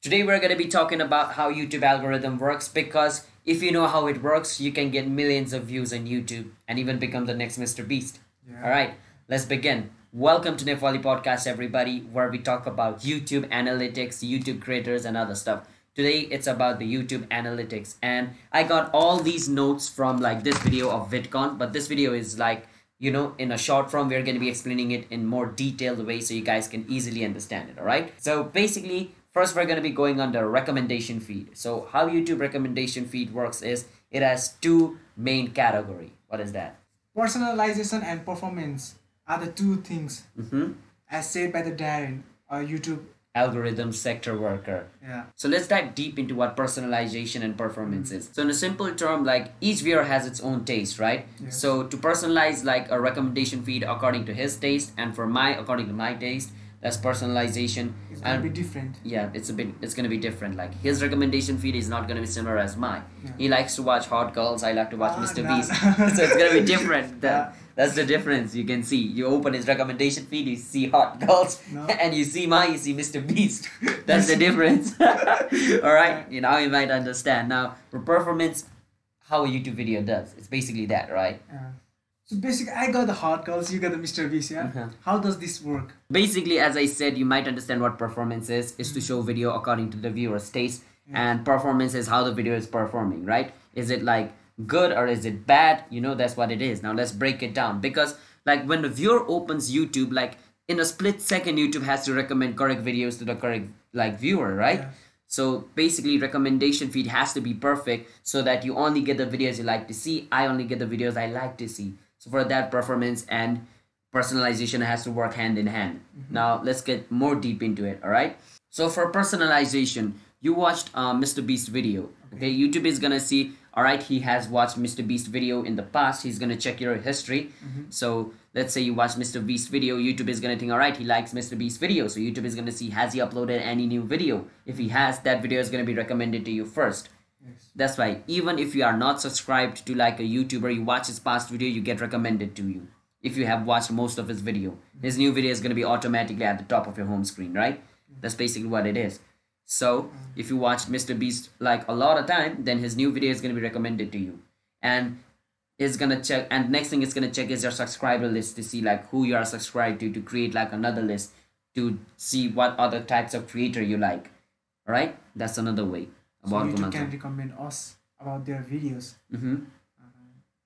Today we're going to be talking about how YouTube algorithm works because if you know how it works, you can get millions of views on YouTube and even become the next Mr. Beast. Yeah. All right, let's begin. Welcome to Nepali Podcast, everybody, where we talk about YouTube analytics, YouTube creators, and other stuff. Today it's about the YouTube analytics, and I got all these notes from like this video of VidCon, but this video is like you know in a short form. We're going to be explaining it in more detailed way so you guys can easily understand it. All right. So basically, first we're going to be going under recommendation feed. So how YouTube recommendation feed works is it has two main category. What is that? Personalization and performance are the two things, Mm-hmm. as said by the Darren, a YouTube. Algorithm sector worker. Yeah. So let's dive deep into what personalization and performance is. So in a simple term, like each viewer has its own taste, right? Yes. So to personalize like a recommendation feed according to his taste, and for my according to my taste, that's personalization. It's gonna And be different. yeah, it's a bit it's gonna be different. Like his recommendation feed is not gonna be similar as mine. Yeah. He likes to watch hot girls. I like to watch Ah, Mr. nah, Beast. nah. so it's gonna be different. That, Yeah. That's the difference. You can see. You open his recommendation feed, you see hot girls, No. and you see mine, you see Mr. Beast. That's the difference. All right. You know you might understand now. For performance, how a YouTube video does. It's basically that, right? Yeah. So basically, I got the hot girls, you got the Mr. Beast, yeah? Uh-huh. How does this work? basically as i said you might understand what performance is is to show video according to the viewer's taste and performance is how the video is performing right is it like good or is it bad you know that's what it is now let's break it down because like when the viewer opens youtube like in a split second youtube has to recommend correct videos to the correct like viewer right Yeah. so basically recommendation feed has to be perfect so that you only get the videos you like to see i only get the videos i like to see so for that performance and personalization has to work hand in hand. Mm-hmm. Now let's get more deep into it all right? So for personalization you watched uh, mr beast video okay. youtube is gonna see all right he has watched mr beast video in the past. He's gonna check your history. Mm-hmm. So let's say you watch mr beast video youtube is gonna think all right he likes mr beast video. So youtube is gonna see has he uploaded any new video? If he mm-hmm. has that video is gonna be recommended to you first Yes. that's why even if you are not subscribed to like a YouTuber, you watch his past video, you get recommended to you. If you have watched most of his video, his new video is going to be automatically at the top of your home screen, right? That's basically what it is. So if you watched Mr. Beast like a lot of time, then his new video is going to be recommended to you, and is gonna check. And next thing it's gonna check is your subscriber list to see like who you are subscribed to to create like another list to see what other types of creator you like. Right, that's another way So YouTube can recommend us about their videos. Mm-hmm.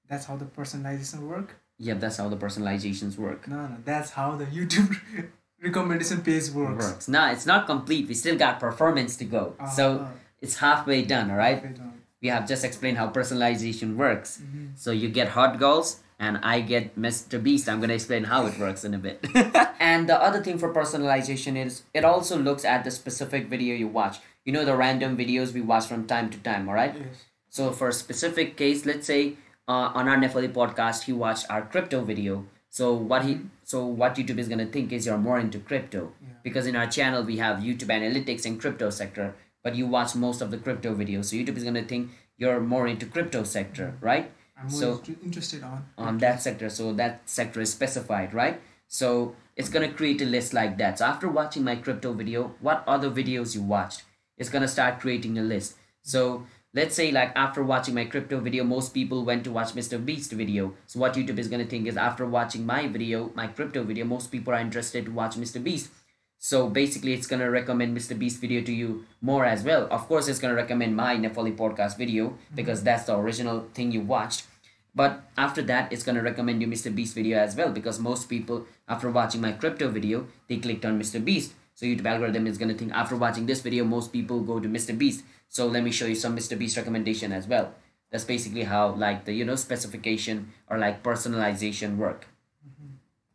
That's how the personalization work? Yeah, that's how the personalizations work. No, no, that's how the YouTube recommendation page works. Works. Nah, it's not complete. We still got performance to go. Ah, so ah. it's halfway done, all right? Wait, um, We have just explained how personalization works. mhm. So you get hot girls and I get Mr. Beast. I'm gonna explain how it works in a bit. and the other thing for personalization is it also looks at the specific video you watch. You know the random videos we watch from time to time, all right? Yes. So for a specific case, let's say uh, on our Nepali podcast, he watched our crypto video. So what he so what YouTube is gonna think is you're more into crypto Yeah. because in our channel we have YouTube analytics and crypto sector, but you watch most of the crypto videos. So YouTube is gonna think you're more into crypto sector, right? I'm more So- interested on. On that sector, so that sector is specified, right? So it's gonna create a list like that. So after watching my crypto video, what other videos you watched? It's gonna start creating a list. So let's say like after watching my crypto video, most people went to watch Mr. Beast video. So what YouTube is gonna think is after watching my video, my crypto video, most people are interested to watch Mr. Beast. So basically, it's gonna recommend Mr. Beast video to you more as well. Of course, it's gonna recommend my Nepali podcast video mm-hmm. because that's the original thing you watched. But after that, it's gonna recommend you Mr. Beast video as well because most people, after watching my crypto video, they clicked on Mr. Beast. So YouTube algorithm is gonna think after watching this video, most people go to Mr. Beast. So let me show you some Mr. Beast recommendation as well. That's basically how like the you know specification or like personalization work.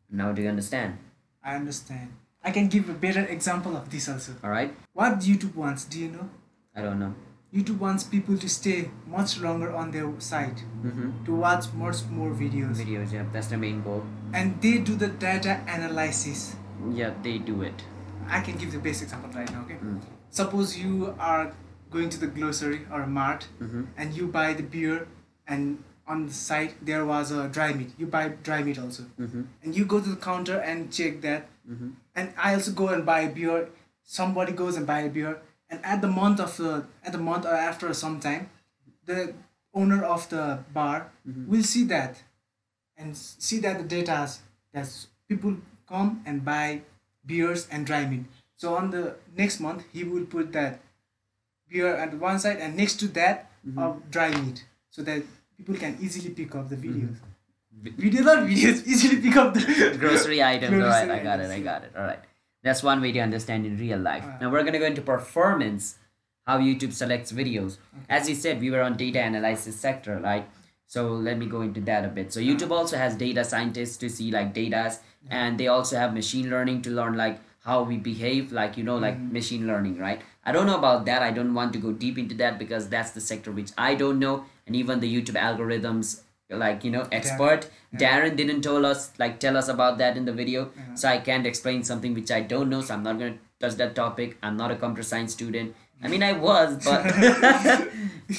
Now do you understand? I understand. I can give a better example of this also. All right. What YouTube wants, do you know? I don't know. YouTube wants people to stay much longer on their site, Mm-hmm. to watch much more videos. Videos, yeah, that's the main goal. And they do the data analysis. Yeah, they do it. I can give the best example right now, okay? Mm. Suppose you are going to the grocery or a mart Mm-hmm. and you buy the beer and on the site there was a dry meat. You buy dry meat also. Mm-hmm. And you go to the counter and check that Mm-hmm. and I also go and buy a beer. Somebody goes and buy a beer, and at the month of the at the month or after some time the owner of the bar will see that and see that the data that people come and buy beers and dry meat so on the next month he will put that beer at one side and next to that of mm-hmm. dry meat so that people can easily pick up the mm-hmm. videos video not videos easily pick up the grocery items. All right, I got it. I got it. All right. That's one way to understand in real life. Alright. Now we're gonna go into performance, how YouTube selects videos. As you said, we were on data analysis sector, right? So let me go into that a bit. So YouTube uh-huh. also has data scientists to see like datas, and they also have machine learning to learn like how we behave, like you know, like mm-hmm. machine learning, right? I don't know about that. I don't want to go deep into that because that's the sector which I don't know, and even the YouTube algorithms, like you know, expert Darren didn't tell us like tell us about that in the video, mm-hmm. so I can't explain something which I don't know. So I'm not gonna touch that topic. I'm not a computer science student. I mean, I was, but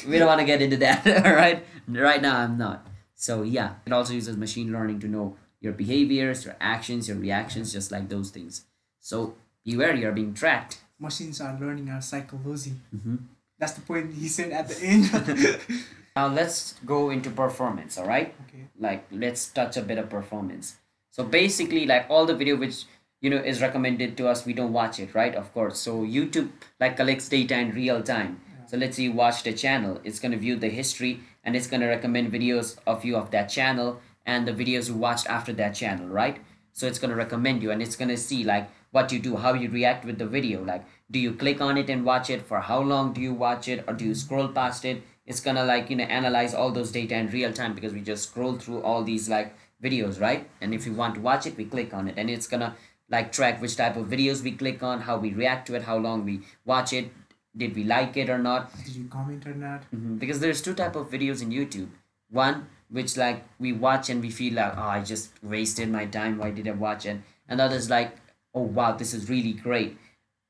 we don't want to get into that. All right, right now I'm not. So yeah, it also uses machine learning to know your behaviors, your actions, your reactions, just like those things. So beware, you're being tracked. machines are learning our psychology Mhm. that's the point he said at the end Now let's go into performance. All right. okay like let's touch a bit of performance so basically like all the video which you know is recommended to us we don't watch it right of course so youtube like collects data in real time so let's say you watch the channel it's going to view the history and it's going to recommend videos of you of that channel and the videos you watched after that channel right? So it's going to recommend you and it's going to see like what you do how you react with the video. Like do you click on it and watch it? For how long do you watch it? Or do you scroll past it? It's gonna like you know analyze all those data in real time because we just scroll through all these like videos right? And if we want to watch it we click on it. And it's gonna like track which type of videos we click on how we react to it how long we watch it did we like it or not. Did you comment or not Mhm. because there's two type of videos in youtube. One which like we watch and we feel like oh i just wasted my time. Why did i watch? It and others like oh wow this is really great.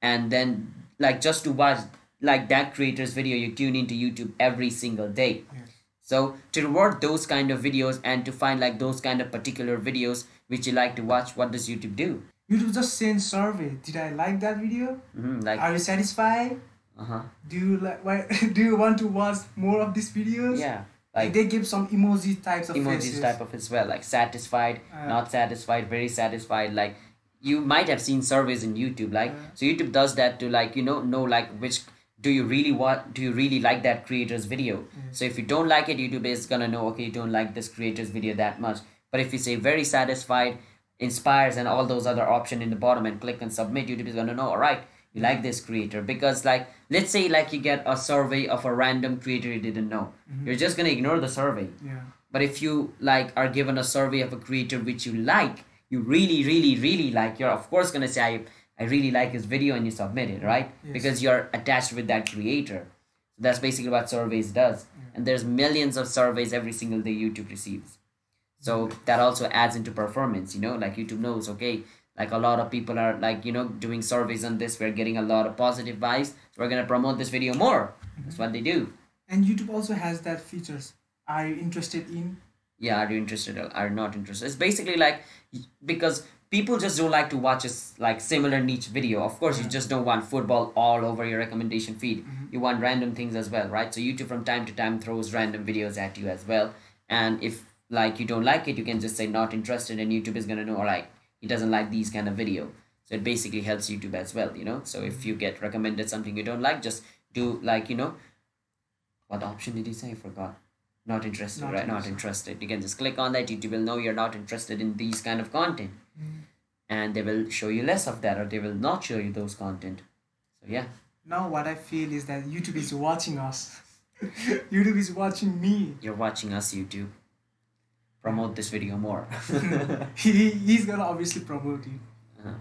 And then like just to watch like that creator's video you tune into youtube every single day. Yes. so to reward those kind of videos and to find like those kind of particular videos which you like to watch what does youtube do? Youtube just send survey. Did i like that video? Hmm like are you satisfied? Uh-huh. Do you like why do you want to watch more of these videos? Yeah like they give some emoji types of emojis faces. type of as well like satisfied Uh, not satisfied very satisfied like you might have seen surveys in youtube like Uh. so youtube does that to like you know know like which do you really want do you really like that creator's video so if you don't like it youtube is gonna know okay you don't like this creator's video that much but if you say very satisfied inspires and all those other option in the bottom and click and submit youtube is gonna know all right you like mm-hmm. this creator because like let's say like you get a survey of a random creator you didn't know mm-hmm. you're just gonna ignore the survey yeah but if you like are given a survey of a creator which you like, you really, really, really like, you're of course gonna say I, I really like his video and you submit it, right? Yes. Because you're attached with that creator. That's basically what surveys does. And there's millions of surveys every single day YouTube receives. So mm-hmm. that also adds into performance, you know, like YouTube knows, okay, like a lot of people are like, you know, doing surveys on this, we're getting a lot of positive vibes, so we're gonna promote this video more. That's mm-hmm. what they do. and youtube also has that features. Are you interested in? Yeah are you interested or are not interested? It's basically like because people just don't like to watch a like similar niche video. Of course you just don't want football all over your recommendation feed. Mm-hmm. You want random things as well right? So youtube from time to time throws random videos at you as well. And if like you don't like it you can just say not interested and youtube is going to know all right he doesn't like these kind of video. So it basically helps youtube as well you know? So if you get recommended something you don't like just do like you know what option did he say? I forgot. Not interested Not right? Not interested. interested. You can just click on that. Youtube will know you're not interested in these kind of content. Mm. And they will show you less of that or they will not show you those content. So yeah. Now what i feel is that youtube is watching us. Youtube is watching me. You're watching us youtube promote this video more. He, he's gonna obviously promote it. Uh-huh.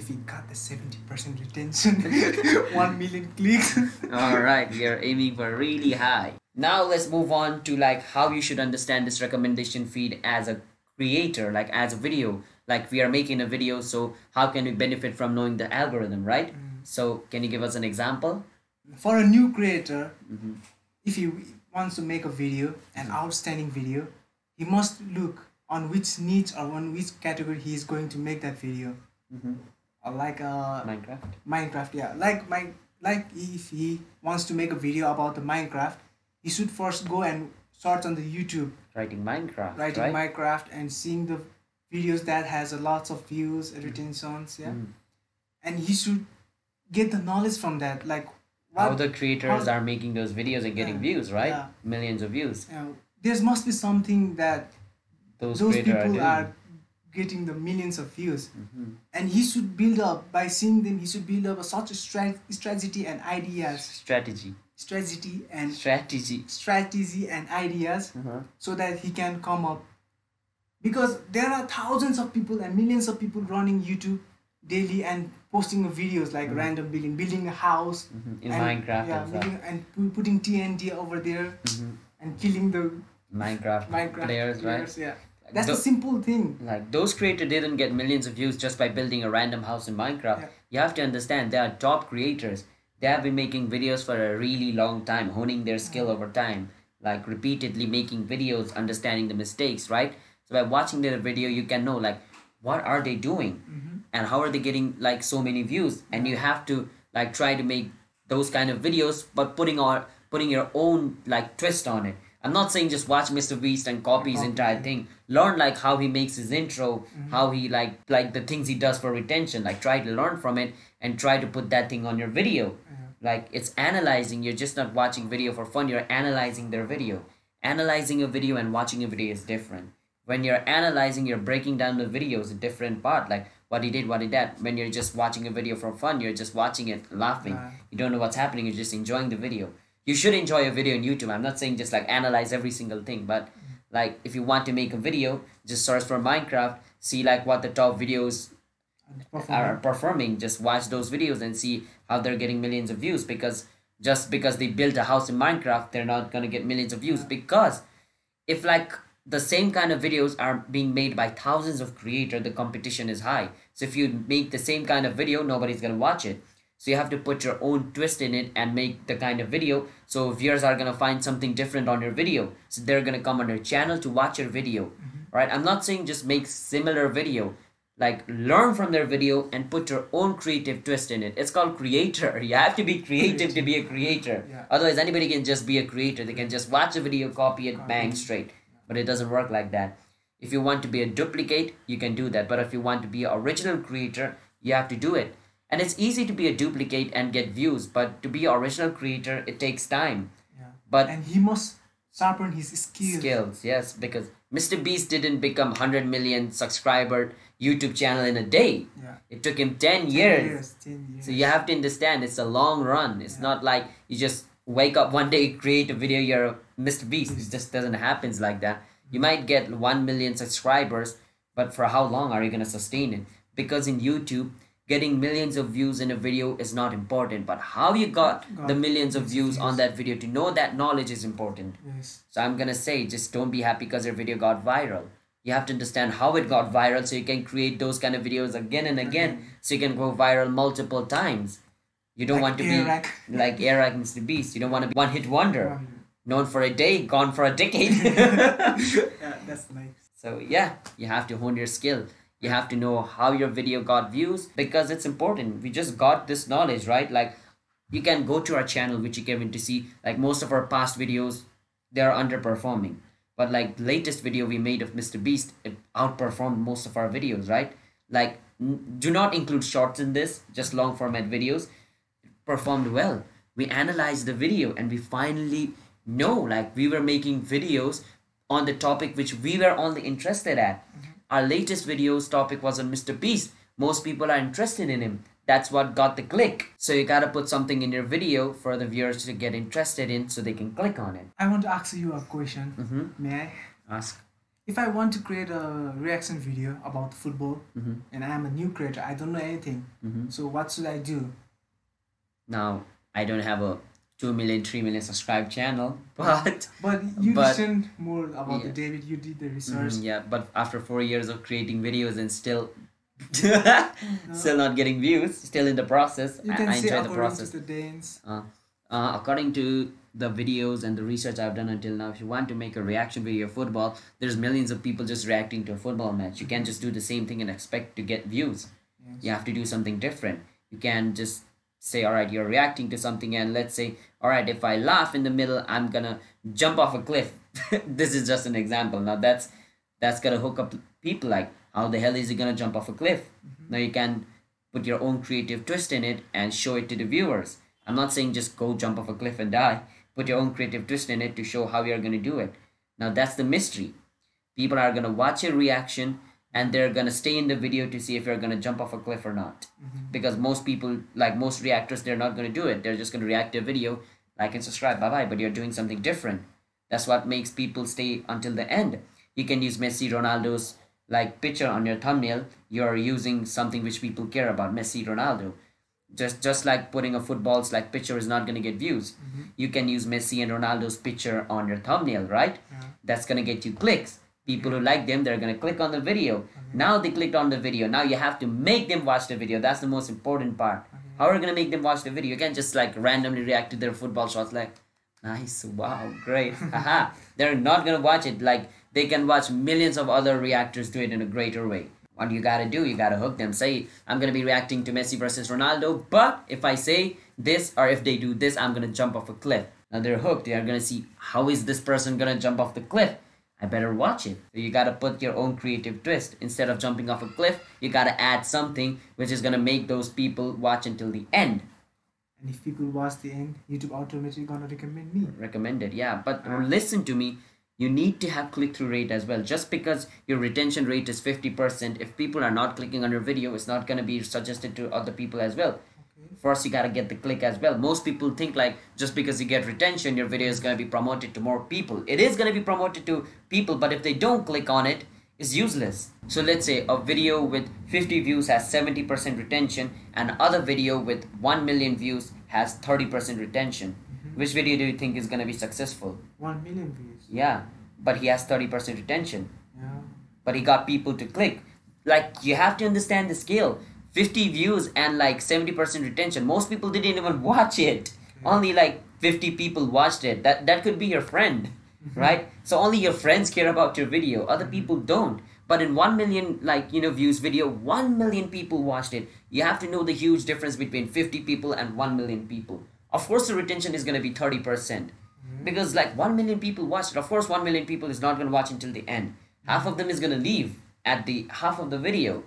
if he got the 70% retention 1 million clicks. All right you're aiming for really high. Now let's move on to like how you should understand this recommendation feed as a creator like as a video. Like we are making a video so how can we benefit from knowing the algorithm right? So can you give us an example? For a new creator Mhm. if he wants to make a video an outstanding video he must look on which niche or on which category he is going to make that video. Mhm. or like uh minecraft? Minecraft yeah. Like my like if he wants to make a video about the minecraft he should first go and search on the youtube. Writing minecraft writing right? Minecraft and seeing the videos that has a lots of views retentions yeah. Mm. and he should get the knowledge from that like how the creators how- are making those videos and getting Yeah, views right? Yeah. millions of views. Know, there must be something that those, those people are, getting the millions of views Mhm. and he should build up by seeing them he should build up a, such a strat- strategy and ideas strategy strategy and strategy strategy and ideas uh-huh. so that he can come up because there are thousands of people and millions of people running youtube daily and posting videos like Mhm. random building building a house Mhm. in and, minecraft yeah, and making, and putting tnt over there Mhm. and killing the minecraft, minecraft players, right? yeah. That's Tho- a simple thing. like those creators didn't get millions of views just by building a random house in minecraft. Yeah. you have to understand they are top creators. They have been making videos for a really long time honing their skill over time. Like repeatedly making videos understanding the mistakes right? So by watching their video you can know like what are they doing? Mhm. and how are they getting like so many views? And you have to like try to make those kind of videos but putting on putting your own like twist on it i'm not saying just watch mr beast and copy his entire thing. Learn like how he makes his intro mm-hmm. how he like like the things he does for retention. Like try to learn from it and try to put that thing on your video. Yeah. like it's analyzing. You're just not watching video for fun. You're analyzing their video. Analyzing a video and watching a video is different. When you're analyzing you're breaking down the video is a different part. Like what he did what he did when you're just watching a video for fun you're just watching it laughing. You don't know what's happening. You're just enjoying the video you should enjoy a video on youtube. I'm not saying just like analyze every single thing but like if you want to make a video just search for minecraft see like what the top videos And are performing. performing just watch those videos and see how they're getting millions of views because just because they built a house in minecraft they're not going to get millions of views. Because if like the same kind of videos are being made by thousands of creators the competition is high. So if you make the same kind of video nobody's going to watch it so you have to put your own twist in it and make the kind of video. So viewers are going to find something different on your video. So they're going to come on your channel to watch your video mm-hmm. right? I'm not saying just make similar video. Like learn from their video and put your own creative twist in it. It's called creator. You have to be creative to be a creator. Yeah. otherwise anybody can just be a creator. They can just watch a video copy it Copy. bang straight. But it doesn't work like that. If you want to be a duplicate you can do that. But if you want to be an original creator you have to do it and it's easy to be a duplicate and get views but to be original creator it takes time yeah but and he must sharpen his skills skills yes because mr beast didn't become 100 million subscriber youtube channel in a day yeah it took him 10 10 years years 10 years so you have to understand it's a long run. It's Yeah. not like you just wake up one day, create a video, you're Mr. Beast. It just doesn't happen like that. You mm. might get one million subscribers, but for how long are you gonna sustain it? Because in YouTube, getting millions of views in a video is not important, but how you got, Got the millions of of views on that video to know that knowledge is important. yes So I'm gonna say just don't be happy because your video got viral. You have to understand how it got viral so you can create those kind of videos again and again so you can go viral multiple times. You don't Like want to be Eric. like Eric Mr. Beast. You don't want to be one hit wonder. Um, Known for a day, gone for a decade. yeah that's nice so yeah, you have to hone your skill. You have to know how your video got views because it's important. We just got this knowledge, right? Like you can go to our channel which you came in to see like most of our past videos they're underperforming. But like latest video we made of mr beast it outperformed most of our videos right? Like do not include shorts in this just long format videos. It performed well. We analyzed the video and we finally know like we were making videos on the topic which we were only interested at mm-hmm. Our latest video's topic was on mr beast. Most people are interested in him. That's what got the click. So you gotta put something in your video for the viewers to get interested in so they can click on it. I want to ask you a question. Mm-hmm. may i? Ask. If i want to create a reaction video about football mm-hmm. and i'm a new creator i don't know anything. Mm-hmm. so what should i do? Now i don't have a 2 million 3 million subscribed channel but but you But- listen more about the david you did the research Mhm, yeah but after four years of creating videos and still still not getting views still in the process you I, can I say enjoy the process to the danes uh, uh, according to the videos and the research I've done until now, if you want to make a reaction video of football, there's millions of people just reacting to a football match. You can't just do the same thing and expect to get views. Yes. You have to do something different. You can't just say all right you're reacting to something and let's say all right if i laugh in the middle i'm gonna jump off a cliff. This is just an example. Now that's that's gonna hook up people like how the hell is he gonna jump off a cliff? Mm-hmm. now you can put your own creative twist in it and show it to the viewers. I'm not saying just go jump off a cliff and die. Put your own creative twist in it to show how you're gonna do it. Now that's the mystery. People are gonna watch your reaction and they're gonna stay in the video to see if you're gonna jump off a cliff or not. Mm-hmm. because most people like most reactors they're not going to do it. They're just going to react to a video like and subscribe bye bye but you're doing something different. That's what makes people stay until the end. You can use messi ronaldo's like picture on your thumbnail. You're using something which people care about messi ronaldo. Just just like putting a football's like picture is not going to get views. You can use messi and ronaldo's picture on your thumbnail right? Yeah. that's going to get you clicks people who like them they're going to click on the video. Mm-hmm. Now they clicked on the video. Now you have to make them watch the video. That's the most important part. Mm-hmm. How are you going to make them watch the video? You can't just like randomly react to their football shots like nice wow great haha. They're not going to watch it. Like they can watch millions of other reactors do it in a greater way. What you got to do you got to hook them. Say i'm going to be reacting to messi versus ronaldo but if i say this or if they do this i'm going to jump off a cliff. Now they're hooked. They are going to see how is this person going to jump off the cliff I better watch it. So you gotta put your own creative twist. Instead of jumping off a cliff, you gotta add something which is gonna make those people watch until the end. And if people watch the end, YouTube automatically gonna recommend me. Recommended, yeah. But Ah. listen to me, you need to have click through rate as well. Just because your retention rate is 50%, if people are not clicking on your video, it's not gonna be suggested to other people as well. First, you gotta get the click as well. Most people think like just because you get retention, your video is gonna be promoted to more people. It is gonna be promoted to people, but if they don't click on it, it's useless. So let's say a video with 50 views has 70% retention, and other video with 1 million views has 30% retention. Mm-hmm. Which video do you think is gonna be successful? One million views. Yeah, but he has 30% retention Yeah. but he got people to click. Like you have to understand the scale. 50 views and like 70% retention. Most people didn't even watch it. Mm-hmm. Only like 50 people watched it. That that could be your friend, mm-hmm. right? So only your friends care about your video. Other mm-hmm. people don't. But in 1 million like, you know, views video, 1 million people watched it. You have to know the huge difference between 50 people and 1 million people. Of course the retention is going to be 30% because like 1 million people watched it of course 1 million people is not going to watch until the end half of them is going to leave at the half of the video.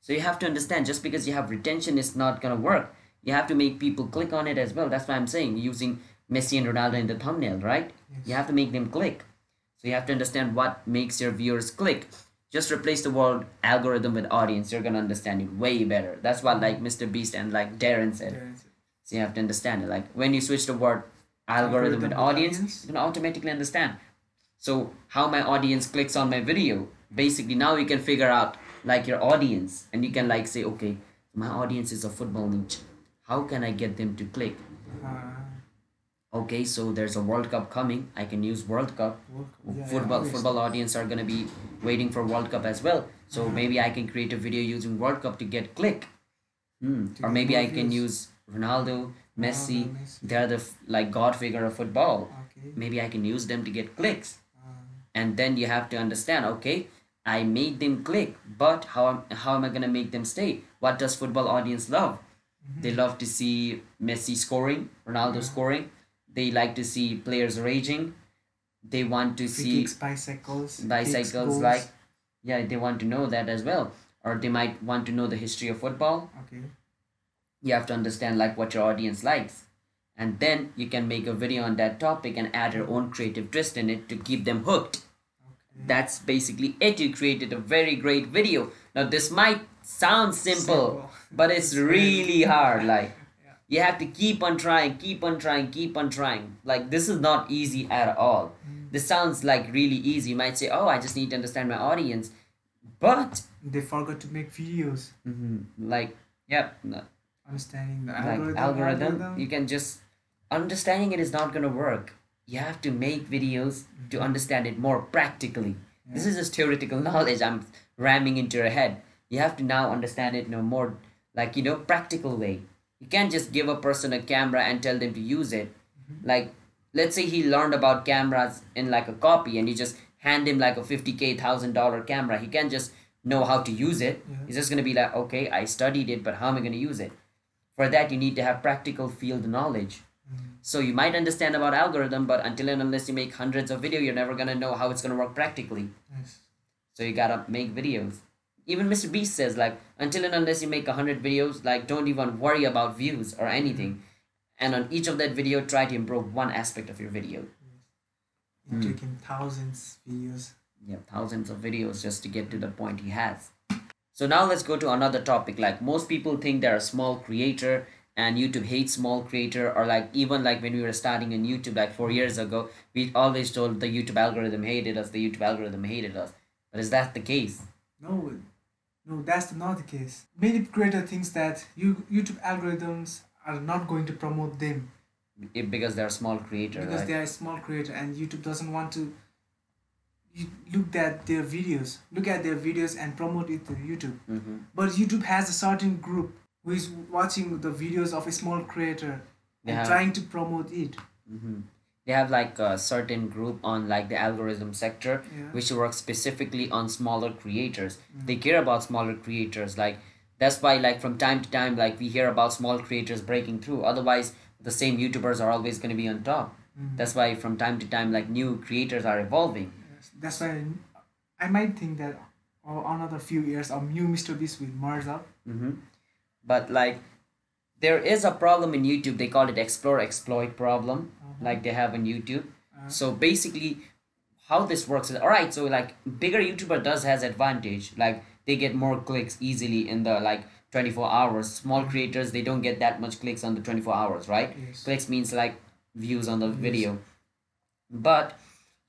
So you have to understand just because you have retention is not going to work you have to make people click on it as well that's why i'm saying using messi and ronaldo in the thumbnail right Yes. you have to make them click so you have to understand what makes your viewers click just replace the word algorithm with audience you're going to understand it way better that's what like mr beast and like darren said There is- so you have to understand it. Like when you switch the word algorithm Algorithm with audience, audience. you're gonna automatically understand. So how my audience clicks on my video. Basically now you can figure out like your audience and you can like say, okay, my audience is a football niche. How can I get them to click? Uh, Okay, so there's a World Cup coming. I can use World Cup. yeah, yeah, football obviously. football audience are gonna be waiting for World Cup as well. So Uh-huh. maybe I can create a video using World Cup to get click. Hmm. To Or maybe I can use Ronaldo, Messi. Ronaldo, Messi. They're the f- like god figure of football. Okay. Maybe I can use them to get clicks. Uh, And then you have to understand, okay, I made them click, but how am, how am I gonna make them stay? What does football audience love? Mm-hmm. They love to see Messi scoring, Ronaldo scoring. They like to see players raging. They want to free see kicks, bicycles, bicycles like yeah they want to know that as well or they might want to know the history of football Okay. you have to understand like what your audience likes and then you can make a video on that topic and add your own creative twist in it to keep them hooked. That's basically it you created a very great video now this might sound simple, Simple. but it's really hard like Yeah. you have to keep on trying keep on trying keep on trying like this is not easy at all Mm. this sounds like really easy you might say oh i just need to understand my audience but They forgot to make videos. mhm, like yep no, Understanding the like algorithm. algorithm, you can just understanding it is not going to work you have to make videos to understand it more practically. This is just theoretical knowledge i'm ramming into your head. You have to now understand it in a more like you know practical way. You can't just give a person a camera and tell them to use it. Like let's say he learned about cameras in like a copy and you just hand him like a 50k thousand dollar camera. He can't just know how to use it. Yeah. he's just going to be like okay i studied it but how am i going to use it? For that, you need to have practical field knowledge. So you might understand about algorithm, but until and unless you make hundreds of video, you're never gonna know how it's gonna work practically. Yes. So you gotta make videos. Even Mr. Beast says like until and unless you make a hundred videos, like don't even worry about views or anything. And on each of that video, try to improve one aspect of your video. You're Mm. taking thousands videos. Yeah, thousands of videos just to get to the point he has. So now let's go to another topic. Like most people think they're a small creator and YouTube hates small creator or like even like when we were starting on YouTube like four years ago, we always told the YouTube algorithm hated us, the YouTube algorithm hated us. But is that the case? No, no, that's not the case. Many creator thinks that you YouTube algorithms are not going to promote them It, because they're small creator, because right? they are a small creator and YouTube doesn't want to. Look at their videos, look at their videos and promote it to YouTube. Mm-hmm. But YouTube has a certain group who is watching the videos of a small creator and Yeah. trying to promote it. Mm-hmm. They have like a certain group on like the algorithm sector Yeah. which works specifically on smaller creators. Mm. They care about smaller creators. Like that's why like from time to time like we hear about small creators breaking through. Otherwise the same YouTubers are always gonna be on top. Mm. That's why from time to time like new creators are evolving. Yes, That's why I might think that another few years a new Mr. Beast will merge up. Mm-hmm. But like there is a problem in YouTube. They call it explore exploit problem. Uh-huh. Like they have on YouTube. Uh, So basically, how this works is all right. So like bigger YouTuber does has advantage. Like they get more clicks easily in the like twenty four hours. Small creators they don't get that much clicks on the twenty four hours, right? yes. Clicks means like views on the Views. video. But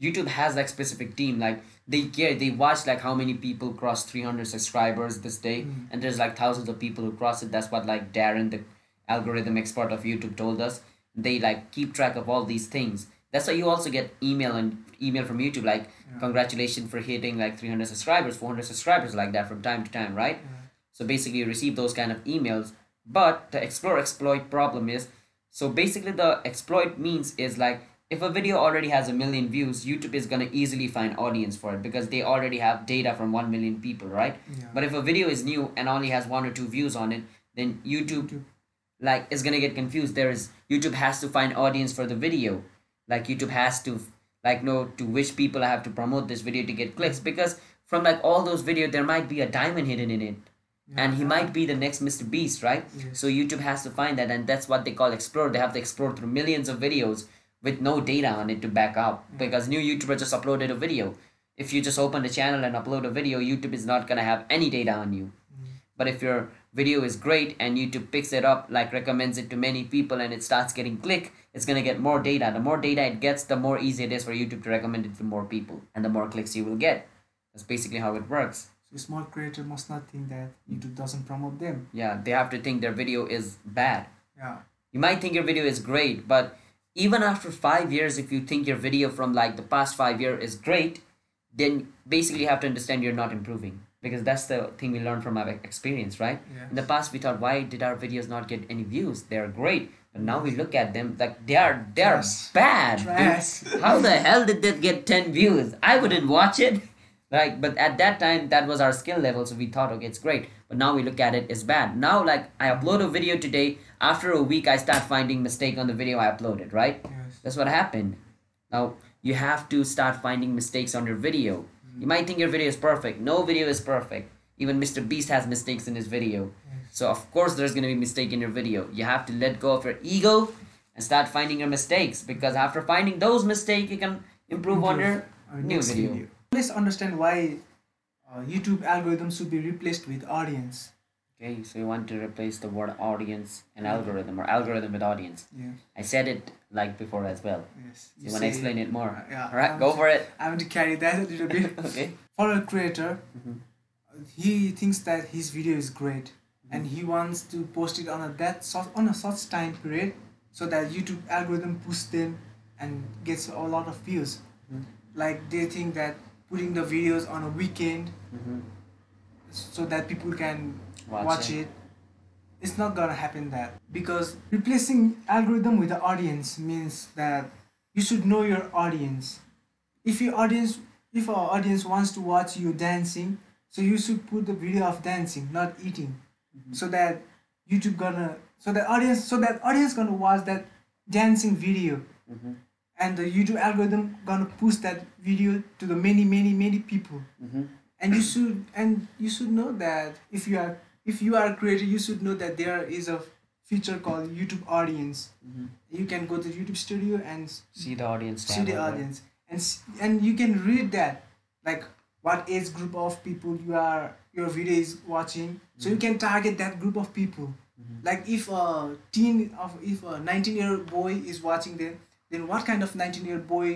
YouTube has like specific team. Like they care. They watch like how many people cross three hundred subscribers this day, Mm. and there's like thousands of people who cross it. That's what like Darren, the algorithm expert of YouTube, told us. They like keep track of all these things. That's why you also get email and email from YouTube like Yeah. congratulations for hitting like 300 subscribers 400 subscribers like that from time to time right Yeah. so basically you receive those kind of emails but the explore exploit problem is so basically the exploit means is like if a video already has a million views youtube is going to easily find audience for it because they already have data from 1 million people right? Yeah. but if a video is new and only has one or two views on it then youtube YouTube. like is gonna get confused. There is youtube has to find audience for the video. Like youtube has to like know to which people i have to promote this video to get clicks because from like all those videos there might be a diamond hidden in it. And he might be the next mr beast right? So youtube has to find that and that's what they call explore. They have to explore through millions of videos with no data on it to back up mm. because new youtuber just uploaded a video if you just open the channel and upload a video youtube is not gonna have any data on you mm. but if your video is great and YouTube picks it up, like recommends it to many people and it starts getting click, it's gonna get more data. The more data it gets, the more easy it is for YouTube to recommend it to more people and the more clicks you will get. That's basically how it works. So small creator must not think that YouTube doesn't promote them. Yeah, they have to think their video is bad. Yeah. You might think your video is great, but even after five years, if you think your video from like the past five year is great, then basically you have to understand you're not improving because that's the thing we learned from our experience, right? Yeah. In the past, we thought, why did our videos not get any views? They're great, but now we look at them like they are they are Trash. bad. Trash. How the hell did that get ten views? I wouldn't watch it. Like, but at that time, that was our skill level, so we thought, okay, it's great. But now we look at it, it's bad. Now, like, I upload a video today. After a week, I start finding mistake on the video I uploaded. Right? Yes. That's what happened. Now you have to start finding mistakes on your video. You might think your video is perfect. No video is perfect. Even Mr. Beast has mistakes in his video. So of course there's gonna be mistake in your video. You have to let go of your ego and start finding your mistakes because after finding those mistakes you can improve, on your Our new next video. Let's understand why uh, YouTube algorithm should be replaced with audience. Okay, so you want to replace the word audience and algorithm or algorithm with audience. Yeah. I said it like before as well. Yes. You, want to explain it more? Uh, yeah. Alright, I'm go to- for it. I want to carry that a little bit. okay. For a creator, Mhm. he thinks that his video is great, and he wants to post it on a that such on a such time period, so that YouTube algorithm push them and gets a lot of views. Mhm. Like they think that putting the videos on a weekend Mm-hmm. so that people can Watch watch, it. it. It's not gonna happen that because replacing algorithm with the audience means that you should know your audience. If your audience, if our audience wants to watch you dancing, so you should put the video of dancing, not eating, Mm-hmm. so that YouTube gonna so that audience so that audience gonna watch that dancing video Mhm. and the youtube algorithm gonna push that video to the many many many people Mhm. and you should and you should know that if you are if you are a creator you should know that there is a feature called youtube audience Mhm. you can go to youtube studio and See the audience. see the audience and and you can read that like what age group of people you are your video is watching so you can target that group of people Mhm. like if a teen of if a 19 year old boy is watching them then what kind of 19 year old boy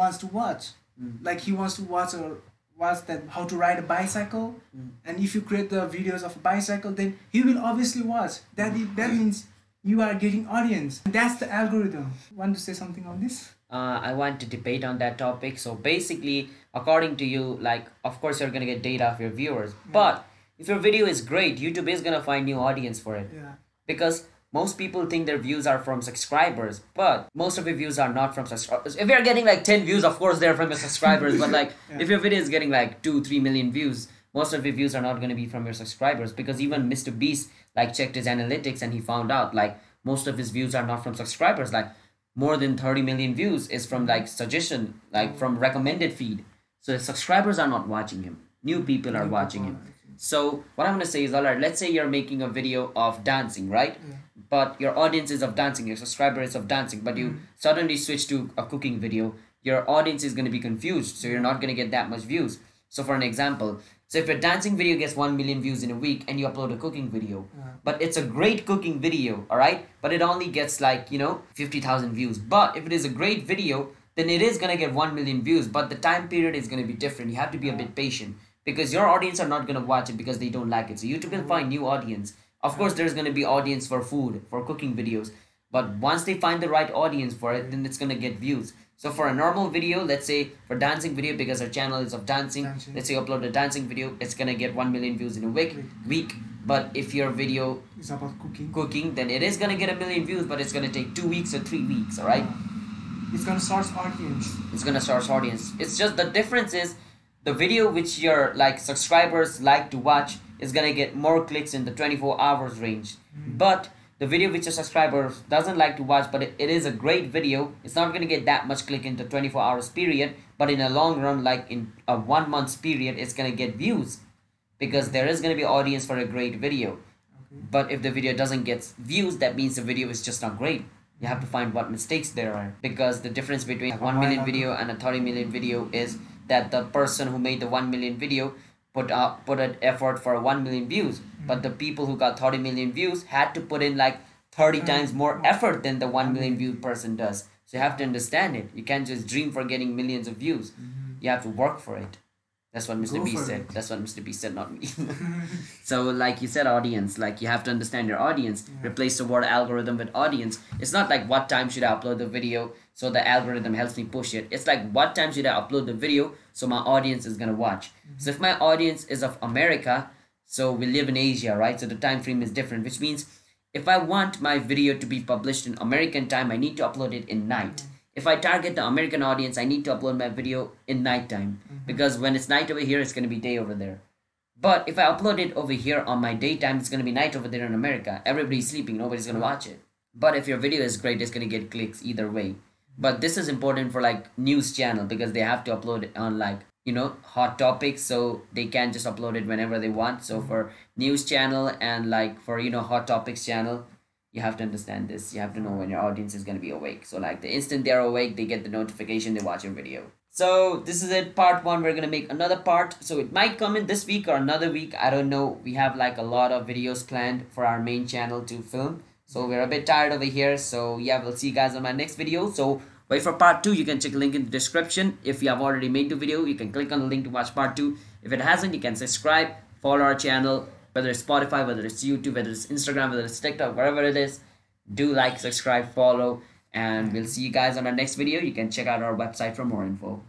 wants to watch Mm. like he wants to watch or watch that how to ride a bicycle. Mm. and if you create the videos of a bicycle then he will obviously watch. That i- that means you are getting audience. That's the algorithm. Want to say something on this? Uh, I want to debate on that topic. So basically, according to you, like of course you're gonna get data of your viewers, but if your video is great, YouTube is gonna find new audience for it. Yeah. Because most people think their views are from subscribers, but most of your views are not from subscribers. If you're getting like ten views, of course they're from your subscribers, but like Yeah. if your video is getting like two, three million views, most of your views are not gonna be from your subscribers because even Mr. Beast like checked his analytics and he found out like most of his views are not from subscribers. Like more than 30 million views is from like suggestion, like mm. from recommended feed. So subscribers are not watching him. New people are watching him. So what I'm gonna say is, alright, let's say you're making a video of dancing, right? Yeah. But your audience is of dancing, your subscriber is of dancing, but you mm. suddenly switch to a cooking video. Your audience is gonna be confused, so you're not gonna get that much views. So for an example, so if your dancing video gets one million views in a week and you upload a cooking video, Yeah. but it's a great cooking video, alright? But it only gets like, you know, 50,000 views. But if it is a great video, then it is gonna get 1 million views, but the time period is gonna be different. You have to be a bit patient because your audience are not gonna watch it because they don't like it. So YouTube will mm. find new audience. Of course, there's gonna be audience for food, for cooking videos, but once they find the right audience for it, then it's gonna get views. So for a normal video, let's say for dancing video, because our channel is of dancing, Dancing. let's say you upload a dancing video, it's gonna get 1 million views in a week. Week, but if your video is about cooking cooking, then it is gonna get a million views, but it's gonna take two weeks or three weeks. All right, it's gonna source audience it's gonna source audience. It's just the difference is the video which your like subscribers like to watch is gonna get more clicks in the 24 hours range, mm. but the video which your subscribers doesn't like to watch, but it, it is a great video. It's not gonna get that much click in the 24 hours period, but in a long run, like in a one month period, it's gonna get views because there is gonna be audience for a great video. okay But if the video doesn't get views, that means the video is just not great. You have to find what mistakes there are because the difference between a 1 million video and a 30 million video is that the person who made the 1 million video put out put an effort for 1 million views, but the people who got 30 million views had to put in like 30 Mm. times more effort than the 1 million view person does. So you have to understand it. You can't just dream for getting millions of views. You have to work for it. That's what Mr. Go B said. it. That's what Mr. B said, not me. so, like you said, audience. Like you have to understand your audience. Yeah. Replace the word algorithm with audience. It's not like what time should I upload the video so the algorithm helps me push it. It's like what time should I upload the video so my audience is gonna watch. So if my audience is of America, so we live in Asia, right? So the time frame is different, which means if I want my video to be published in American time, I need to upload it in night. Mm-hmm. If I target the American audience, I need to upload my video in nighttime mm-hmm. because when it's night over here, it's gonna be day over there. But if I upload it over here on my daytime, it's gonna be night over there in America. Everybody's sleeping, nobody's gonna watch it. But if your video is great, it's gonna get clicks either way. But this is important for like news channel because they have to upload it on like you know hot topics, so they can just upload it whenever they want. So mm-hmm. for news channel and like for you know hot topics channel, you have to understand this. You have to know when your audience is gonna be awake. So like the instant they're awake, they get the notification, they watch your video. So this is it, part one. We're gonna make another part. So it might come in this week or another week. I don't know. We have like a lot of videos planned for our main channel to film. So we're a bit tired over here. So yeah, we'll see you guys on my next video. So wait for part two. You can check the link in the description. If you have already made the video, you can click on the link to watch part two. If it hasn't, you can subscribe, follow our channel, whether it's Spotify, whether it's YouTube, whether it's Instagram, whether it's TikTok, wherever it is. Do like, subscribe, follow, and we'll see you guys on our next video. You can check out our website for more info.